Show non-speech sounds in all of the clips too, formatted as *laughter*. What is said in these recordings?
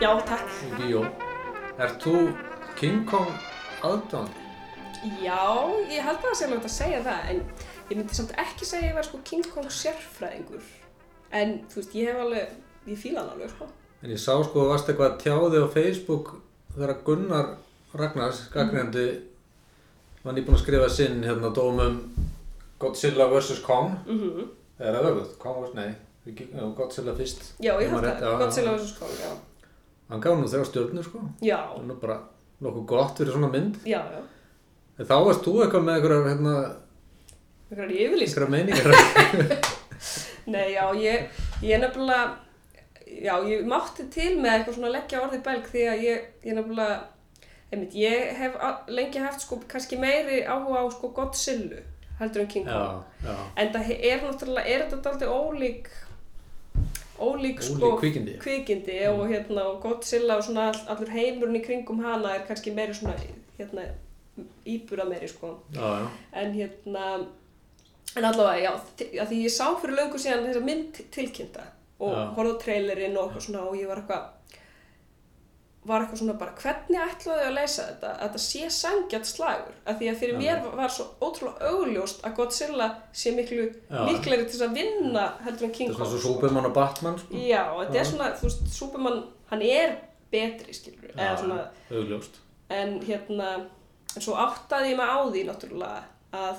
Já, takk. bíó. Ert þú King Kong aðdáðan? Já, ég held að það sé hægt að segja það, en ég myndi samt ekki segja að ég var sko King Kong sérfræðingur. En, þú veist, ég hef alveg, ég fíla hann alveg, sko. En ég sá sko að varst eitthvað að tjáði á Facebook þegar Gunnar Ragnars, gagnrendi, var nýbúinn að skrifa sinn hérna dómum Godzilla vs. Kong. Mm Er það öfugt? Kong vs. Nei, Godzilla fyrst. Já, ég held það. Godzilla vs. Kong, já. Hann gaf nú þrjá stjórnur sko. Já, Það er nú bara nokkuð gott fyrir svona mynd. já, já. En þá varst þú eitthvað með einhverjar, hérna, er yfirlýst. einhverjar meiningar. *laughs* Nei, já, ég, ég nefnilega, já, ég mátti til með eitthvað svona leggja orði belg því að ég, ég nefnilega, einmitt, ég hef lengi haft sko kannski meiri áhuga á sko Godzilla heldur en King Kong. Já, já. En það er náttúrulega, er þetta aldrei ólík, ólík sko kvikindi. kvikindi og hérna og Godzilla og svona all, allur heimurinn í kringum hana er kannski meiri svona, hérna, íbúra meiri sko. Já, já. En hérna, en allavega, já, að því ég sá fyrir löngu síðan þessa mynd tilkynnta og á trailerinn og eitthvað svona og ég var eitthvað, var eitthvað svona bara, hvernig ætlaðu að leysa þetta, að þetta sé sangjart slagur, að því að fyrir Já. mér var svo ótrúlega augljóst að Godzilla sé miklu Já. líklegri til að vinna heldur en King er svona Kong. svo Superman og Batman sko. Já, þetta Já. er svona, þú veist, Superman, hann er betri, skilur, svona, Augljóst. en hérna en svo áttaði ég mig á því náttúrulega að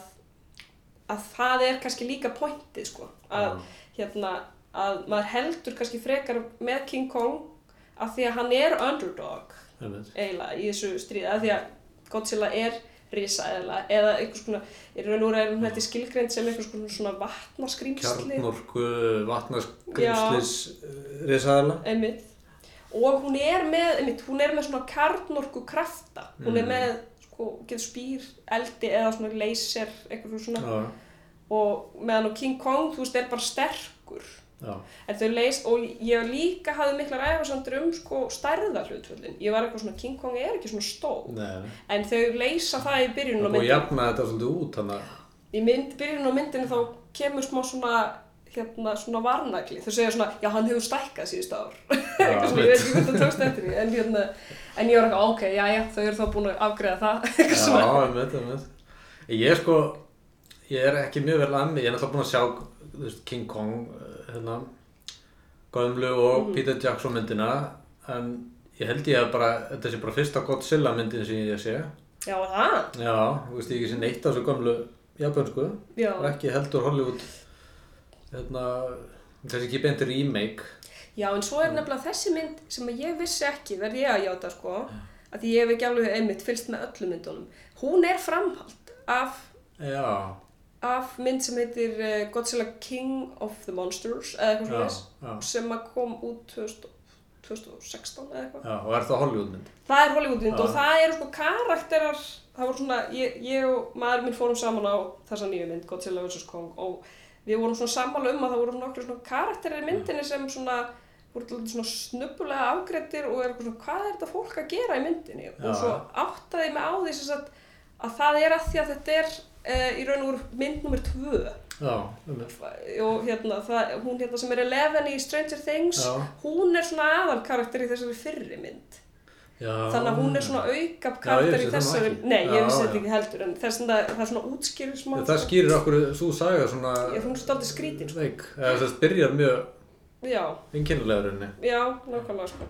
að það er kannski líka pointið sko að hérna að maður heldur kannski frekar með King Kong af því að hann er underdog eiginlega í þessu stríði. Af því að Godzilla er risa eða, einhvers konar, í raun og veru er þetta skilgreind sem konar svona vatnarskrýmsli Kjarnorku, vatnaskrimslis, risaðala. einmitt. Og hún er með, einmitt, hún er með svona karnorku krafta hún er Mm. með, sko, getur spýr eldi eða svona laser eitthvað svona. Já, og meðan á King Kong, þú veist, er bara sterkur já. en þau leys, og ég líka hafði miklar æfasandur um, sko, stærða hlutföllin ég var eitthvað svona, King Kong er ekki svona stór. Nei, en þau leysa það í Það byrjunum að myndinni jafna þetta svolítið út að í mynd, byrjunum á myndinni þá kemur smá svona hérna svona varnagli. Þau segja svona, já hann hefur stækkað síðust ár. *laughs* Eitthvað svona, ég veit ekki hvort það tókst eftir því. En hérna, en ég var eitthvað, ok, já já þau eru þá búin að afgreða það. *laughs* Eitthvað Já, svona. einmitt, einmitt. Ég er sko, ég er ekki mjög vel að mig, ég er náttúrulega búin að sjá King Kong, hérna, Gömlu og Mhm. Peter Jackson myndina, en ég held ég að bara, þetta sé bara fyrsta Godzilla myndin sem ég sé. já, það, Já, þú veist, ég ekki sé neitt af þessu gömlu já, og ekki heldur Hollywood, hérna, þessi ekki beint remake. já en svo er nefnilega þessi mynd sem að ég vissi ekki, verð ég að játa sko, að því ég hef ekki alveg einmitt fylgst með öllum myndunum, hún er framhald af Já, af mynd sem heitir uh, Godzilla King of the Monsters eða eitthvað svona já, sem kom út 2000, 2016 eða eitthvað já, og er það Hollywood mynd? það er Hollywoodmynd og það eru sko karakterar það voru svona, ég, ég og maður minn fórum saman á þessa nýju mynd Godzilla vs. Kong og við vorum svona sammála um að það voru nokkru svona karakterar í myndinni sem svona voru alltaf svona snubbulega afgreittir og er eitthvað svona, hvað er þetta fólk að gera í myndinni Já. og svo áttaði mig á því sem sagt, að það er að því að þetta er uh, í raun og veru mynd nummer tvö Já, einmitt. og hérna, það, hún hérna sem er Eleven í Stranger Things Já. hún er svona aðal karakter í þessari fyrri mynd Já, þannig að hún er svona auka Já, ég karakter vissi í það þessari nei, ég Já, vissi já. þetta ekki heldur en þess að það er svona útskýrur smá það skýrir okkur, svo saga svona ég, hún er stoltið skrítin sko. veik, eða þess að byrjar mjög já, einkennilega rauninni. já, nákvæmlega sko.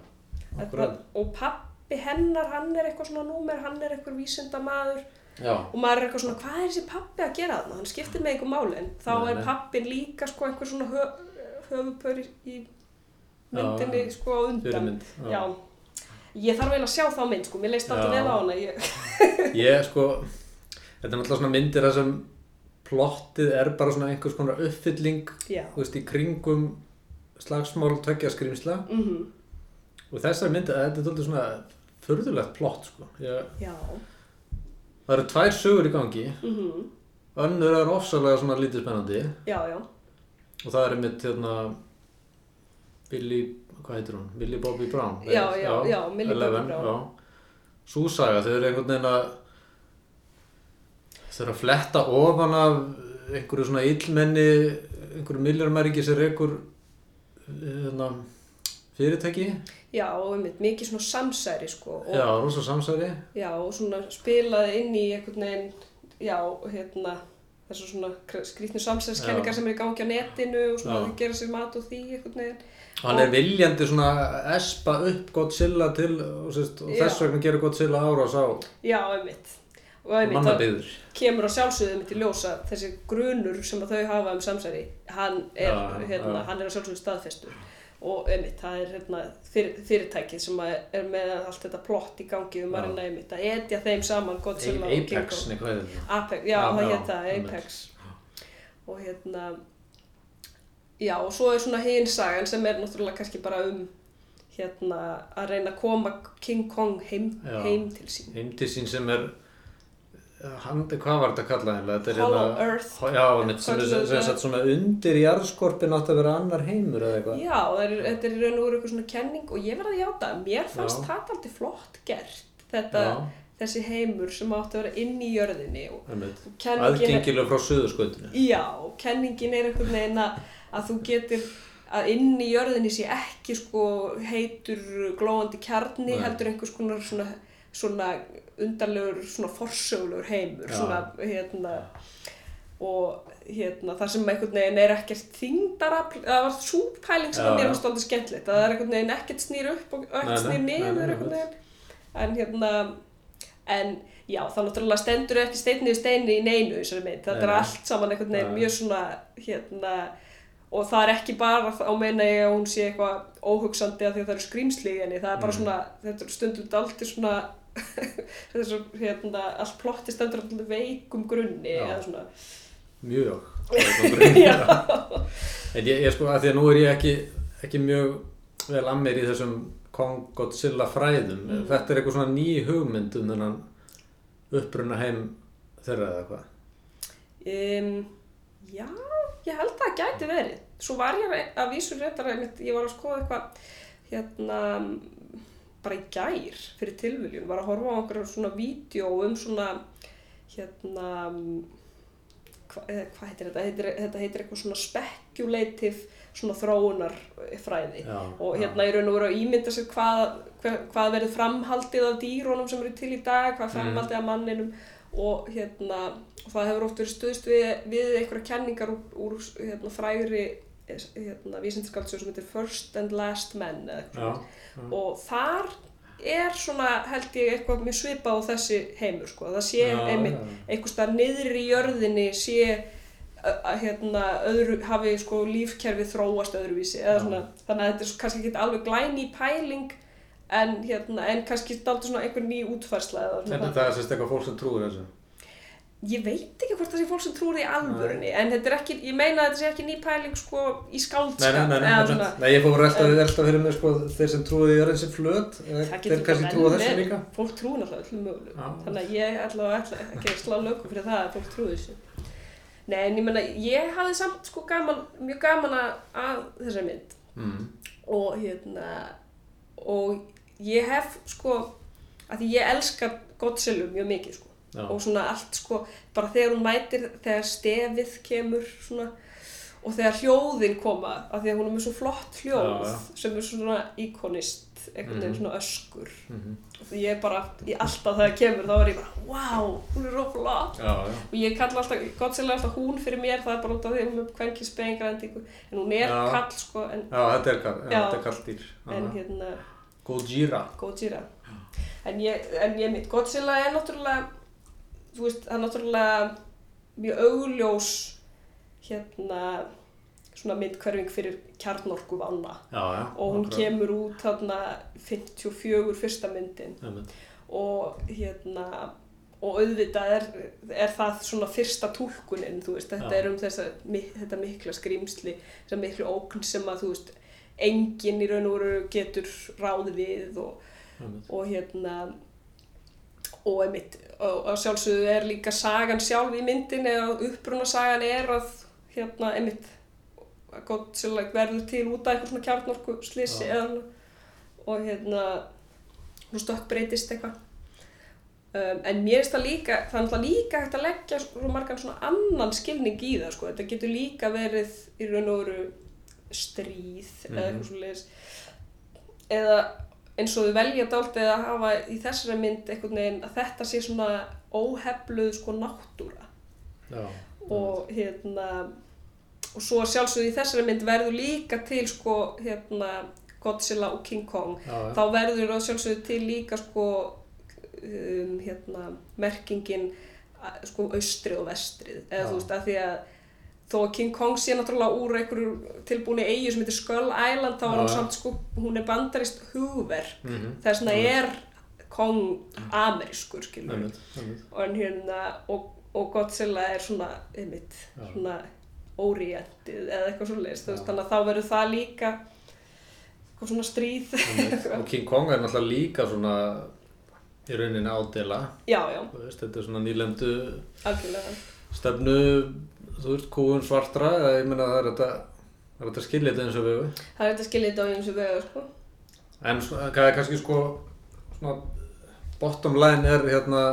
Þetta- og pappi hennar hann er eitthvað svona númer, hann er eitthvað vísindamaður Já, og maður er eitthvað svona, hvað er þessi pappi að gera þarna? Hann skiptir með einhver máli. En þá Nei, er nei. pappin líka sko einhver svona hö, höfupör í, myndinni Já, sko á undan. Fyrirmynd. Já, ég þarf eiginlega að sjá þá mynd sko, mér leist alltaf vel á hana. Ég, *laughs* Ég sko, þetta er náttúrulega svona myndir þar sem plottið er bara svona einhvers konar uppfylling, þú veist, í kringum slagsmál tveggja skrýmsla mhm, og þessar myndir, þetta er doldið svona förðulegt plott, sko. Ég, já, það eru tvær sögur í gangi, mhm, önnur er ofsalega svona lítið spennandi já, já, og það er einmitt hérna Billy, hvað heitir hún? Billy Bobby Brown Já, já, já, Millie Bobby Brown. já. Sú saga, þau eru einhvern veginn að þau eru að fletta ofan af einhverju svona illmenni einhverju milljarmæringi sem rekur hérna, fyrirtæki? Já, og einmitt, mikið svona samsæri sko og, Já, rosa samsæri. Já, og svona spilaði inn í einhvern veginn, já, hérna þessu svona kr- skrýtnu samsæriskenningar Já. sem er í gangi á netinu og svona Já. að gera sér mat og því einhvern veginn. Hann er viljandi svona espa upp Godzilla til og, sérst, og þess vegna gerir Godzilla árás á já, einmitt. Og einmitt, það kemur á sjálfsögðu einmitt í ljósa þessi grunur sem þau hafa um samsæri hann er, Já, hérna, já. hann er á sjálfsögðu staðfestur og einmitt, það er hérna, fyr, fyrirtækið sem er með allt þetta plott í gangi um að reyna einmitt að etja þeim saman Godzilla og King Apex, Kong? Apex, já, Já, það það, einmitt. Apex. Og hérna já, og svo er svona hinn sagan sem er náttúrulega kannski bara um hérna að reyna að koma King Kong heim, heim til sín. Heimdi sín sem er hann, hvað var þetta eiginlega? Þetta er Hollow hérna- Earth. Já, einmitt, sem er sagt svona undir jarðskorpin átt að vera annar heimur eða eitthvað. Já, er, þetta er í raun og veru eitthvað svona kenning og ég verði að játa, að mér fannst það aldrei flott gert þetta, þessi heimur sem átti að vera inn í jörðinni Aðgengilega frá suðurskautinu. Já, og kenningin er einhvern veginn að, að þú getur að inn í jörðinni sé ekki sko heitur glóandi kjarni Nei. heldur einhvers konar svona, svona undarlegur svona forsögulegur heimur svona hérna og hérna þar sem einhvern veginn er ekkert þingdarafl, það var súpæling sem Já, að mér já. fannst aldrei skemmtilegt að það er einhvern veginn ekkert snýr upp og ekkert snýr niður en hérna en já, það náttúrulega stendur ekki steinni í neinu í mynd, þetta er allt saman einhvern veginn mjög svona hérna og það er ekki bara á meina ég að hún sé eitthvað óhugsandi að því að það eru skrýmsli í henni, það er bara Mm. svona þetta er stundum alltaf svona *laughs* er svo, hérna, allt plotti stendur alltaf veikum grunni Já. eða svona Mjög *laughs* Já. En ég, ég sko að því að nú er ég ekki, ekki mjög vel að mér í þessum Kong Godzilla fræðum Mm. Þetta er eitthvað svona ný hugmynd um þennan uppruna heim þeirra eða hvað um, já, ég held að það gæti verið svo var ég að vísu reyndar einmitt, ég var að skoða eitthvað hérna bara í gær fyrir tilviljun, var að horfa á einhverjum svona vídeo um svona hérna hva, eh, hvað heitir þetta? Heitir, þetta heitir eitthvað svona speculative svona þróunarfræði. Já, og hérna í raun og veru að ímynda sér hvað, hvað, hvað verður framhaldið af dýrónum sem eru til í dag, hvað er framhaldið af manninum. Og hérna það hefur oft verið stuðst við, við einhverja kenningar úr, úr hérna, frægri hérna, vísindaskaldsjóð sem heitir First and Last Men eða eitthvað svona. og þar er svona held ég eitthvað mjög svipað á þessi heimur sko, það sé Já, einmitt já. einhvers staðar niður í jörðinni sé að hérna, öðru, hafi sko lífkerfi þróast öðruvísi eða Já. svona, þannig að þetta er kannski ekki alveg glæni pæling en, hérna, en kannski dálítið svona einhver ný útfærsla eða svona þetta er eitthvað fólk sem trúir þessu ég veit ekki hvort það sé fólk sem trúir í alvörunni en þetta er ekki, ég meina að þetta sé ekki ný pæling sko í Nei, skáldskap nei, nei, nei, nei, svona nei, ég fór alltaf, alltaf fyrir mig sko, þeir sem trúið í örðin sem flöt Það þeir kannski vel þessu líka Fólk trúir náttúrulega öllum mögulegum. Já. Þannig að ég að ætla ekki að slá lögum fyrir það að fólk trúi þessu. Nei, en ég menna, ég hafði samt sko gaman, mjög gaman að, að þessari mynd mm. og hérna, og ég hef sko, að ég elska Godzilla mjög mikið sko Já, og svona allt sko, bara þegar hún mætir, þegar stefið kemur svona og þegar hljóðin koma, af því að hún er með svo flott hljóð Já, já. sem er svona íkonist, einhvern veginn Mhm. svona öskur. Mm og því ég er bara, í alltaf þegar það kemur þá er ég bara, wow, hún er svo flott. Og ég kalla alltaf, Godzilla er alltaf hún fyrir mér það er bara út af því hún er hvernig spengrendingu en hún er kall sko en, já þetta er, kall- þetta er kallt dýr en hérna, Gojira. Gojira. En ég, en ég mitt, Godzilla er náttúrulega þú veist, það er náttúrulega mjög augljós hérna svona myndhverfing fyrir kjarnorku vanna Já, já og hún akkurat. kemur út þarna 54 fyrsta myndin Einmitt. og hérna og auðvitað er, er það svona fyrsta túlkunin, þú veist, þetta Já. er um þessa, þetta mikla skrýmsli þessa miklu ókn sem að, þú veist enginn í raun og veru getur ráði við og, og hérna og einmitt, og, og sjálfsögðu er líka sagan sjálf í myndin eða uppruna sagan er að hérna, einmitt að Godzilla verður til út af svona kjarnorku slissi Já. eða og hérna hún stökkbreytist eitthvað um, en mér finnst það líka er náttúrulega líka hægt að leggja svo margan svona annan skilning í það sko. þetta getur líka verið í raun og veru stríð eða Mhm. eitthvað svo leiðis eða eins og þau velja dálítið að hafa í þessari mynd einhvern veginn að þetta sé svona óhefluð sko náttúra Já. og hérna og svo sjálfsögðu í þessari mynd verður líka til sko hérna Godzilla og King Kong Já, já. þá verður það sjálfsögðu til líka sko um, hérna merkingin sko austrið og vestrið eða Já. þú veist að því að þó að King Kong sé náttúrulega úr einhverju tilbúinni eigu sem heitir Skull Island þá er já. samt sko hún er bandarist hugverk Mhm. þess vegna er Kong amerískur skilur og, hérna, og, og Godzilla er svona, einmitt, svona órientið eða eitthvað svo leist, Já. þannig að þá verður það líka eitthvað svona stríð. *laughs* Og King Kong er náttúrulega líka svona í rauninni ádela já, já, veist, þetta er svona nýlendu algjörlega. Stefnu þú veist, kúun svartra eða ég meina það er þetta það er skilja þetta eins og við Það er þetta skiljið þetta á eins og vega, sko. en hvað er kannski sko svona bottom line er hérna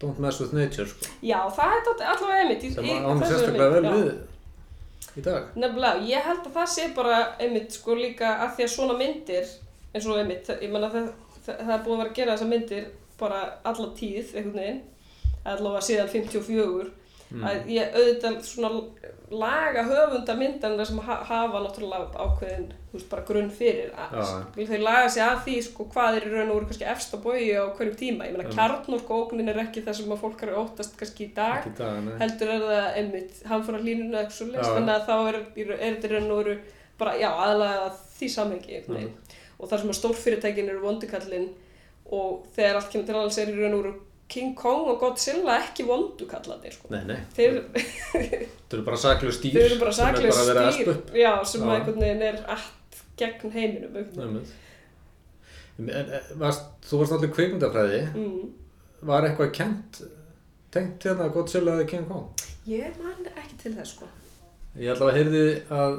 don't mess with nature sko. Já, það er allavega einmitt. sem í án þessari sérstaklega vel við í dag. Nefnilega, ég held að það sé bara einmitt sko líka að því að svona myndir eins og einmitt, það- ég menna það, það, það er búið að vera að gera þessa myndir bara alla tíð einhvern veginn. Allavega síðan 54 Mm. að ég auðvitað svona laga höfunda myndanir sem ha hafa náttúrulega ákveðin veist, grunn fyrir að, þau laga sig að því sko hvað er í raun og úr kannski efst á bói á hverjum tíma ég meina Mm. kjarnorku ógnin er ekki það sem að fólk er að óttast kannski í dag dag, heldur er það einmitt hamfara hlínuna eitthvað svo Já, list já. þannig að þá er, er þetta í raun og veru bara, já, aðlaga því samhengi veginn. og þar sem að stórfyrirtækin eru vondukallin og þegar allt kemur til alls er í raun og veru King Kong og Godzilla ekki vondukallanir sko. nei, nei, þeir, þetta eru bara saklu stýr þeir eru bara að stýr já, sem að einhvern veginn er allt gegn heiminum veginn. Einmitt. En, varst, þú varst allir kvikmyndafræði mm. var eitthvað kent tengt hérna Godzilla eða King Kong ég man ekki til þess sko. Ég ætla að heyrði að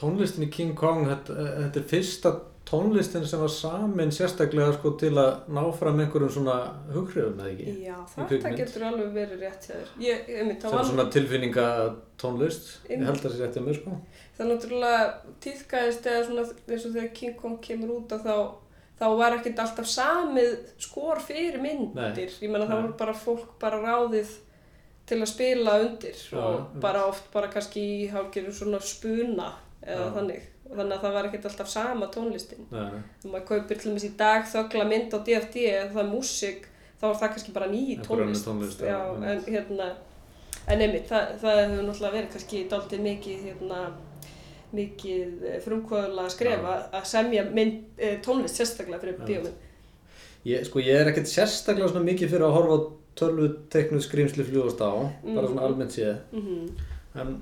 tónlistin í King Kong, þetta, þetta er fyrsta tónlistin sem var samin sérstaklega sko til að ná fram einhverjum svona hughrifum, eða ekki? já, þetta getur alveg verið rétt hjá þér ég, einmitt, Sem var svona tilfinninga tónlist, ég held að það sé rétt að mér sko. Það er náttúrulega tíðkæðist eða svona eins og þegar King Kong kemur út að þá, þá var ekkert alltaf samið skor fyrir myndir. Nei. Ég menna það voru bara fólk bara ráðið til að spila undir Já, og bara oft bara kannski í hálfgerðu svona spuna eða Já. þannig. Og þannig að það var ekkert alltaf sama tónlistin. Nei. Þegar maður kaupir til dæmis í dag þögla mynd á DFD eða það er músík þá er það kannski bara ný Einhver tónlist. tónlist, já, en hérna en einmitt, það, það hefur náttúrulega verið kannski dálítið mikið hérna mikið frumkvöðulega að skrefa að semja mynd, e, tónlist sérstaklega fyrir Já. bíómynd. Ég, sko, ég er ekkert sérstaklega svona mikið fyrir að horfa á tölvu teknuð skrýmsli fljúast á, bara svona almennt séð. Mm En,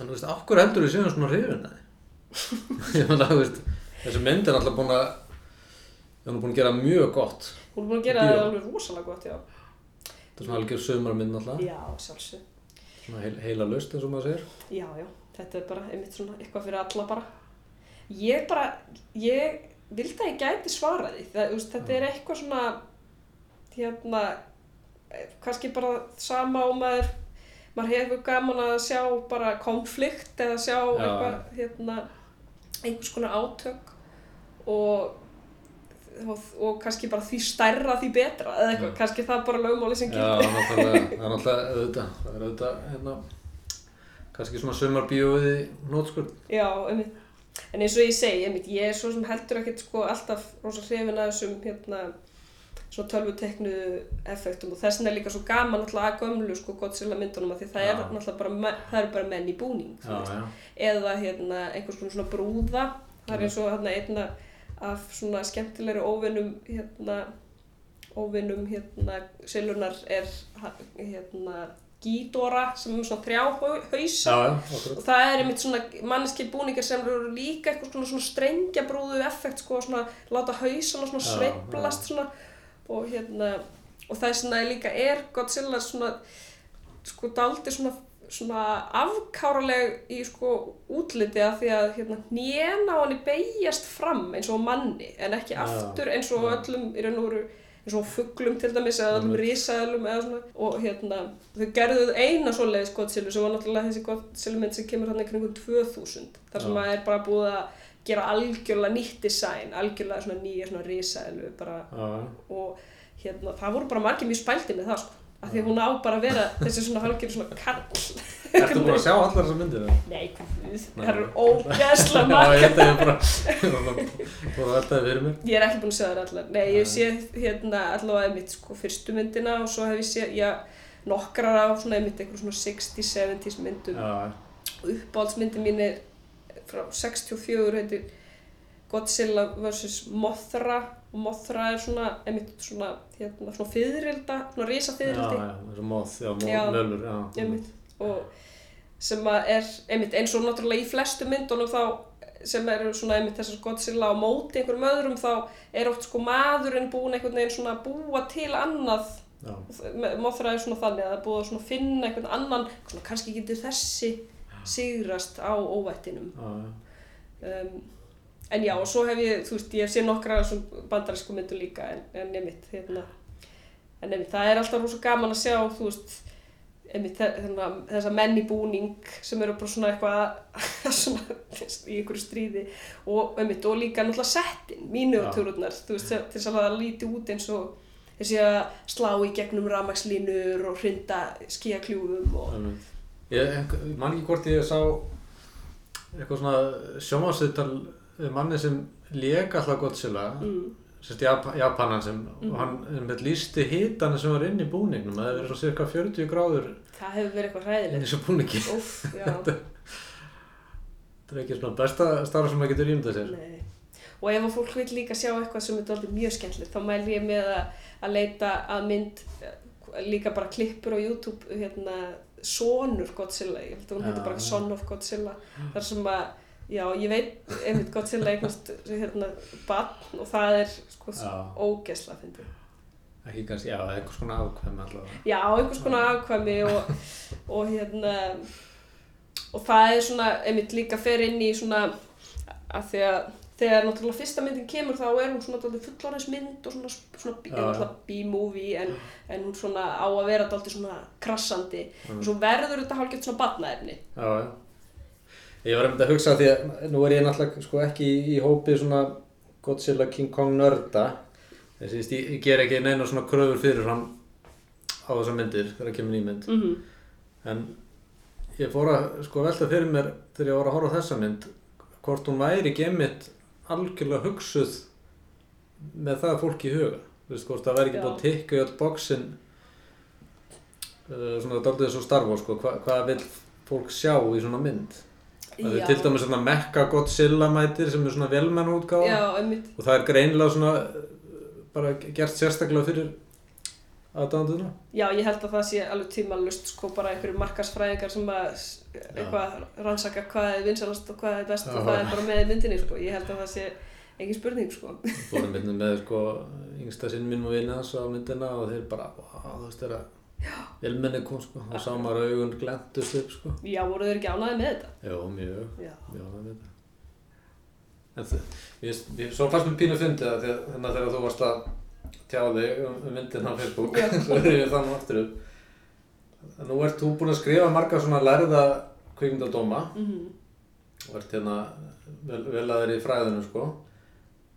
en þú veist, hverju heldur við séum svona hrifin að *laughs* veist, þessi mynd er alltaf búin að, hún er búin að gera mjög gott. Hún er búin að gera það alveg rosalega gott, já. Þetta er svona algjör sömarmynd alltaf, Já, sjálfsög. svona heil, heila löst eins og maður segir. Já, já, þetta er bara einmitt svona eitthvað fyrir alla bara. Ég bara, ég vildi að ég gæti svara því. Það, veist, þetta er eitthvað svona, hérna, eh, kannski bara sama og maður, maður hefur gaman að sjá bara konflikt eða sjá Já. eitthvað, hérna, einhvers konar átök og, og, og kannski bara því stærra því betra eða eitthvað, Já. kannski það er bara lögmáli sem Já, gildir. náttúrulega, *laughs* það er náttúrulega auðvitað, það er auðvitað, hérna, kannski svona sömarbíóið í nótskurð. Já, einmitt. En eins og ég segi, einmitt, ég er svo sem heldur ekkert sko alltaf rosa hrifin að þessum hérna svona tölvuteknu effektum og þess vegna er líka svo gaman alltaf að gömlu sko Godzilla myndunum að því það er Já. náttúrulega bara, það eru bara menn í búning veist. já, eða hérna einhvers konar svona brúða það er eins og hérna einna af svona skemmtilegri óvinnum hérna óvinnum hérna silunar er hérna Gídora sem er svona þrjá hau- hausa já, já, okkur. og það er einmitt svona manneski búningar sem eru líka eitthvað svona, svona strengjabrúðu effekt sko, svona láta hausana svona Já, sveiflast svona og hérna og það er svona líka er Godzilla svona sko daldi svona svona afkáraleg í sko útliti að því að hérna hnén á henni beigjast fram eins og manni en ekki Já, aftur eins og já. öllum í raun og veru eins og fugglum til dæmis eða allum Einmitt. risaðalum eða svona og hérna þau gerðu eina svoleiðis Godzilla sem var náttúrulega þessi Godzilla mynd sem kemur hann í kringum 2000 þar sem Já. að er bara búið að gera algjörlega nýtt design algjörlega svona nýja svona risaðalu bara Já, og hérna það voru bara margir mjög spældi með það sko af því að hún á bara að vera þessi svona halgjör svona kall Ertu búin að sjá allar þessar myndir? eða? Nei, Nei. það eru ógeðslega Já, margir ég að ég bara *laughs* var bara velta þið fyrir mér Ég er ekki búin að segja það allar. Nei, ég séð hérna allavega einmitt sko fyrstu myndina og svo hef ég séð, já, nokkrar af svona einmitt einhver svona 60s, 70s myndum. Já, Og uppáhaldsmyndin mín er frá 64 heitir Godzilla vs. Mothra og Mothra er svona einmitt svona, hérna, svona fiðrilda, svona risa já, já, þessu móð, já, Já. mölur, já einmitt og sem að er einmitt eins og náttúrulega í flestu myndunum þá sem eru svona einmitt þessar Godzilla á móti einhverjum öðrum þá er oft sko maðurinn búin einhvern veginn svona að búa til annað Já, Mothra er svona þannig að það er búið að svona finna einhvern annan svona kannski getur þessi sigrast á óvættinum. Um, en já og svo hef ég þú veist ég hef séð nokkra bandarísku myndu líka en, en einmitt hérna en einmitt það er alltaf rosa gaman að sjá þú veist einmitt þe- þessa menn í búning sem eru bara svona eitthvað *laughs* svona í einhverju stríði og einmitt og líka náttúrulega settin þú veist til þess að það líti út eins og þessi að slá í gegnum rafmagnslínur og hrinda skíakljúfum og Einmitt. Ég man ekki hvort ég sá eitthvað svona við manni sem lék alltaf Godzilla mm, Japanan sem og hann lísti hitana sem var inn í búningnum það hefur verið svo cirka 40 gráður. Það hefur verið eitthvað inn í hræðilegt þessu búningi. Úff, *laughs* já. Þetta er ekki svona besta starf sem maður getur ímyndað sér. Nei. Og ef fólk vil líka sjá eitthvað sem er mjög skemmtilegt, þá mæl ég með að, að leita að mynd líka bara klippur á YouTube hérna Sonur Godzilla, ég held að hún heitir bara. Son of Godzilla, þar sem að já, ég veit, einmitt Godzilla eignast hérna barn og það er sko ógesla fyndið. ekki kannski, já, einhvers konar afkvæm allavega Já, einhvers konar afkvæmi og, og hérna og það er svona, einmitt líka fer inn í svona að því að þegar náttúrulega fyrsta myndin kemur þá er hún svona dálítið fullorðins mynd og svona, svona B-movie en, en hún svona á að vera dálítið svona krassandi og svo verður þetta hálfgett svona batnaefni Já, já. Ég var einmitt að hugsa því að nú er ég náttúrulega sko ekki í, í hópi svona Godzilla King Kong nörda. Þessi, ég, ég ger ekki neina svona kröfur fyrir fram á þessar myndir þegar kemur ný mynd. mm En ég fór að sko velta fyrir mér þegar ég var að horfa á þessa mynd hvort hún væri einmitt algjörlega hugsuð með það fólk í huga. Þú veist, hvort það væri ekki Já. búið að tikka í öll bóksin uh, svona daldið svo starfa sko, hva, hvað vil fólk sjá í svona mynd. Það er til dæmis svona Mekka Godzilla mætir sem er svona velmenn einmitt og það er greinilega svona uh, bara gert sérstaklega fyrir aðdánduna. Já, ég held að það sé alveg tímalust sko bara einhverju markasfræðingar sem að eitthvað rannsaka hvað er vinsalast og hvað er best og Já. það er bara með í myndinni sko. Ég held að það sé engin spurning sko. Fórum myndin með sko yngsta sinn minn og vinna hans á myndina og þeir bara, þú veist þeirra velmenni kom sko og sá maður að augun glendust upp sko. Já, voru þeir ekki ánæði með þetta? Jó, mjög, Já. mjög ánægð með þetta. En þið, ég, ég, svo fannst mér pínu fyndið að því að þannig að þegar þú varst að tjá þig um, um myndin á Facebook, *laughs* svo er ég þannig aftur upp. Nú ert þú búin að skrifa marga svona lærða kvikmyndadóma. Mm og ert hérna vel, vel að þér í fræðinu sko.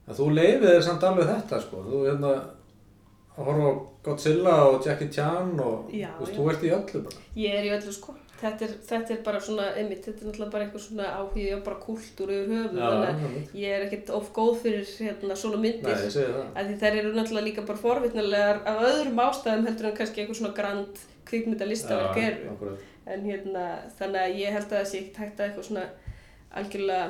En þú leifið þér samt alveg þetta sko. Þú hérna að horfa á Godzilla og Jackie Chan og Já, veist, þú ert í öllu bara. Ég er í öllu sko. Þetta er, þetta er bara svona, einmitt, þetta er náttúrulega bara eitthvað svona áhugi og bara kúltúr yfir höfuð. þannig að ég er ekkert of góð fyrir hérna, svona Nei, myndir. það að því þær eru náttúrulega líka bara forvitnilegar af öðrum ástæðum heldur en kannski einhver svona grand kvikmyndalistaverk Já, eru. En hérna, þannig að ég held að það sé ekkert hægt að eitthvað svona algjörlega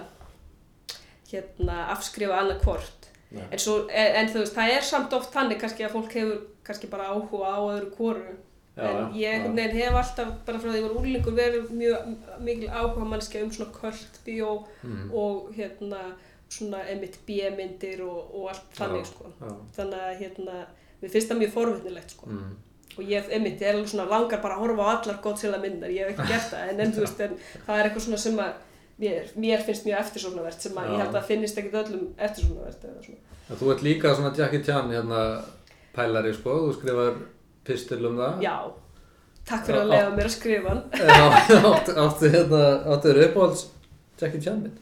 hérna afskrifa annað hvort. Nei. En, svo, en, en þú veist, það er samt oft þannig kannski að fólk hefur kannski bara áhuga á öðru hvoru. Já, en já, ég veginn hef alltaf, bara frá því að ég var úrlingur, verið mjög mikil áhuga mannskja um svona kvöld bíó Mm. og hérna svona emitt B-myndir og, og allt þannig Já, sko. já. Þannig að hérna, mér finnst það mjög forvitnilegt sko. Mm. Og ég, emitt, ég er alveg svona langar bara að horfa á allar Godzilla myndar, ég hef ekki gert það, en, en þú veist, en það er eitthvað svona sem að mér, mér finnst mjög eftirsóknarvert sem að Já. ég held að finnist ekkit öllum eftirsóknarvert eða svona. Þú ert líka svona Jackie Chan hérna pælari sko, þú skrifar pistil um það Já, takk fyrir Já, að leiða mér að skrifa hann. Áttu, hérna, þér uppáhalds Jackie Chan mynd?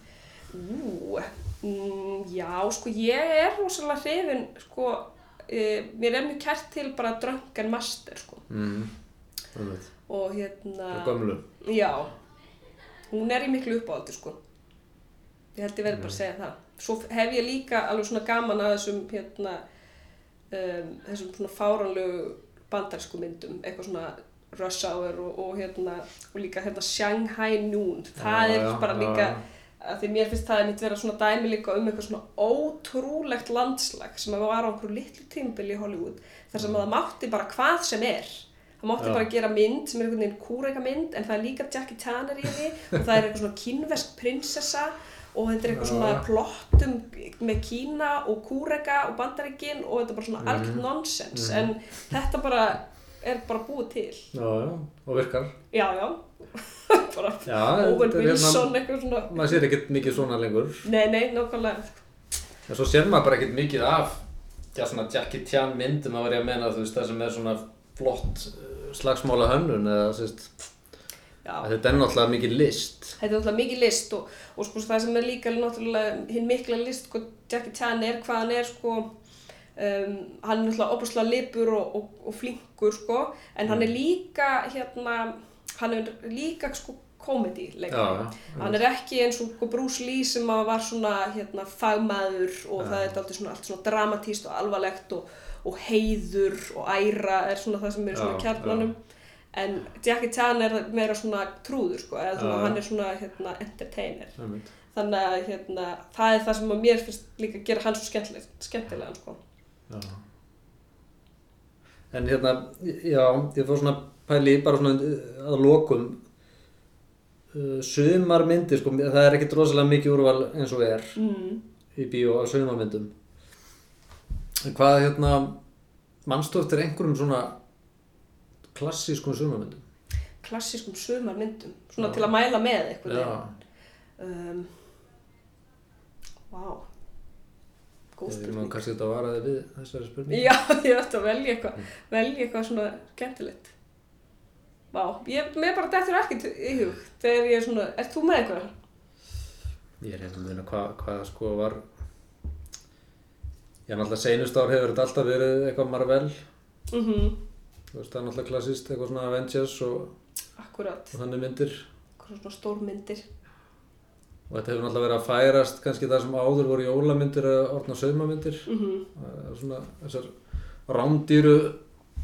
Ú, mm, já, sko ég er rosalega hrifin, sko, e, mér er mjög kært til bara Drunken Master, sko. Mm. Og hérna, já, hún er í miklu uppáhaldi, sko. Ég held ég verði bara að segja það. Svo hef ég líka alveg svona gaman að þessum, hérna, um, þessum svona fáranlegu bandarsku myndum, eitthvað svona Rush Hour og, og hérna, og líka hérna Shanghai Noon. Það Já, er já, bara líka, að því mér finnst það einmitt vera svona dæmi líka um eitthvað svona ótrúlegt landslag sem að var á einhverju litlu tímbil í Hollywood þar sem að það mátti bara hvað sem er það mátti Já. bara gera mynd sem er einhvern veginn kúreika mynd en það er líka Jackie Chan er í því og það er eitthvað svona kínvesk prinsessa og þetta er eitthvað svona plottum með Kína og kúreika og bandaríkin og þetta er bara svona Mhm. algjörn nonsens Mhm. en þetta bara er bara búið til Já, já, og virkar. já, já *laughs* bara Owen hérna- Wilson eitthvað svona maður sér ekkert mikið svona lengur. nei, nei, nákvæmlega En svo sér maður bara ekkert mikið af já, svona Jackie Chan myndum að vera að menna þú veist það sem er svona flott uh, slagsmála hönnun eða þú veist þetta er náttúrulega mikið list. Þetta er náttúrulega mikið list og, og sko það sem er líka náttúrulega hinn mikla list sko Jackie Chan er hvað hann er sko um, hann er náttúrulega opaslega lipur og, og, og flinkur sko en hann er líka hérna hann er líka sko komedi Já, hann er ekki eins og sko, Bruce Lee sem var svona hérna fagmaður og Já. það er alltaf svona, allt svona dramatíst og alvarlegt og, og heiður og æra er svona það sem er svona Já, kjarnanum en Jackie Chan er meira svona trúður sko, eða svona, Já. hann er svona hérna, entertainer einmitt. þannig að hérna, það er það sem að mér finnst líka að gera hann svo skemmtileg, skemmtilegan sko. En hérna, já, ég fór svona pæli bara svona uh, að lokum uh, sumar myndir, sko, það er ekkert rosalega mikið úrval eins og er mm. í bíó á sumarmyndum. En hvað, hérna, mannstu eftir einhverjum svona klassískum sumarmyndum? klassískum sumarmyndum svona Já. til að mæla með eitthvað Já, um, Vá Góð ég er spurning kannski þetta að varaði við þessari spurningu. Já, *laughs* ég ætti að velja eitthvað velja eitthvað svona skemmtilegt Vá, ég, mér bara dettur ekkert í hug þegar ég er svona, ert þú með eitthvað? Ég er hérna að muna hvað hva, sko var Já, náttúrulega seinust ár hefur þetta alltaf verið eitthvað Marvel Mhm, Þú veist, það er náttúrulega klassist, eitthvað svona Avengers og, og þannig myndir. Eitthvað svona stórmyndir og þetta hefur náttúrulega verið að færast kannski það sem áður voru jólamyndir eða orðna saumamyndir mhm, Það er svona þessar rándýru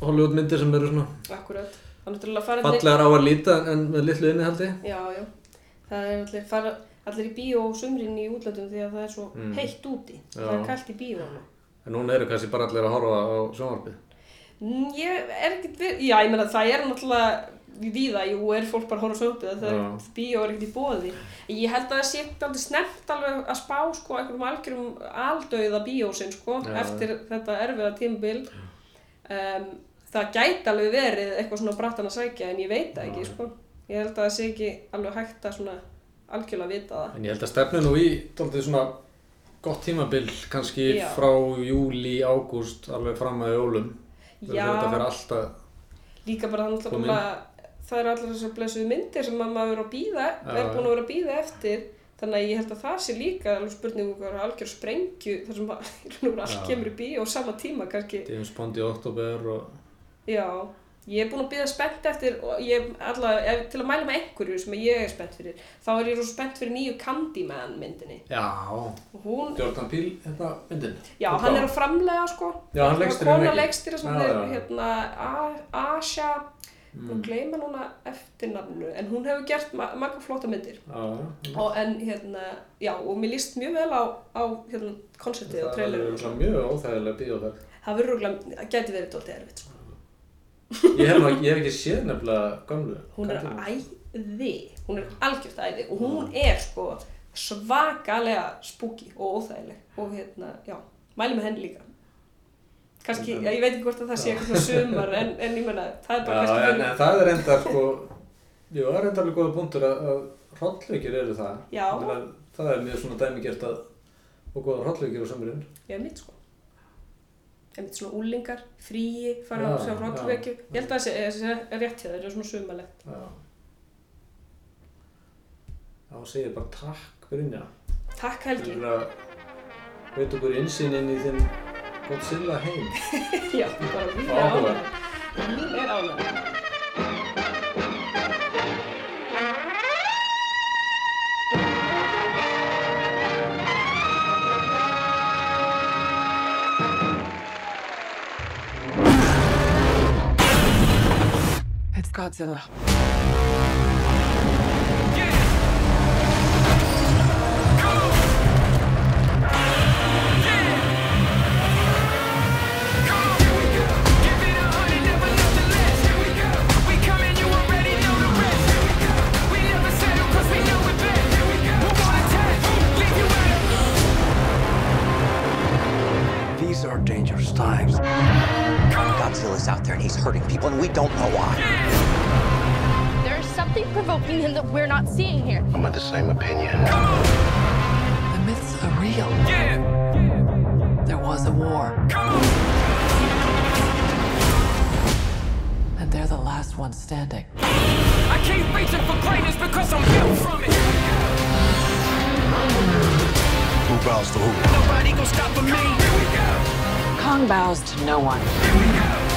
Hollywoodmyndir sem eru svona akkurat Það er náttúrulega að fara fallegar á að líta en með litlu innihaldi. Já, já. Það er allir fara allir í bíó og sumrin í útlöndum því að það er svo Mm. heitt úti. Það Já. er kallt í bíónu en núna eru kannski bara allir að horfa á sjónvarpið. Mm, Ég er ekkert við, já ég meina það er náttúrulega víða, jú er fólk bara að horfa sjónvarpið það er Já. bíó er ekkert í bóði ég held að það sé aldrei snemt alveg að spá sko einhverjum algjörum aldauða bíósinn sko Já. eftir þetta erfiða tímabil um, það gæti alveg verið eitthvað svona brattan að sækja en ég veit ekki Já. sko ég held að það sé ekki alveg hægt að svona algjörlega vita það en ég held að stefnu nú í dálítið svona gott tímabil kannski Já. frá júli, ágúst alveg fram að jólum. Þetta fyrir alltaf líka bara þannig að það er allar þessar blessuðu myndir sem að maður er að býða er búin að vera að býða eftir. Þannig að ég held að það sé líka alveg spurning um hvað algjör sprengju þar sem að *laughs* og Já. kemur í bíó á sama tíma kannski. James Bond í oktober og já, ég er búin að býða spennt eftir og ég alla, ef, til að mæla með einhverju sem ég er spennt fyrir þá er ég rosa spennt fyrir nýju Candyman myndinni. Já, og hún, Jordan Peele hérna myndin já, hann er að framlega sko Já, hann leikstýrir henni ekki. leikstýra sem Já, er já. hérna Asha Mm. Nú gleyma núna eftirnafnu, en hún hefur gert ma marga flotta myndir. já. Og en hérna, já, og mér líst mjög vel á, á hérna, konceptið og það er trailerinu. mjög óþægilega bíóferð Það verður rúglega, það gæti verið dóltið erfitt, sko. ég hef, nú- ég hef ekki séð nefnilega gömlu Hún er æði, hún er algjört æði og hún er sko svakalega spooky og óþægileg og hérna, já, mæli með henni líka. Kannski, já, ég veit ekki hvort að það sé eitthvað sumar, en, en ég menna, það er bara Já, kannski en, en það er enda sko Jú, það er enda alveg góða punktur að, að hrollveikir eru það Já. Ég meina, Það er mjög svona dæmigert að og góða hrollveikir á sömurinn Já, mitt sko. einmitt svona úlingar, fríi, fara á sjá rollvekju. Ég held að það sé, sé rétt hjá þeir, það er svona sumalegt. Já. Já, segir bara takk Brynja. Takk Helgi. Fyrir að veit okkur insýn inn í þinn Godzilla heim. *laughs* Já, bara mín er ánægð. Mín er. It's Godzilla. Hurting people, and we don't know why. There's something provoking him that we're not seeing here. I'm of the same opinion. The myths are real. There was a war. And they're the last ones standing. I keep reaching for greatness because I'm built from it. Who bows to who? Nobody gon' stop me. Kong bows to no one. Here we go.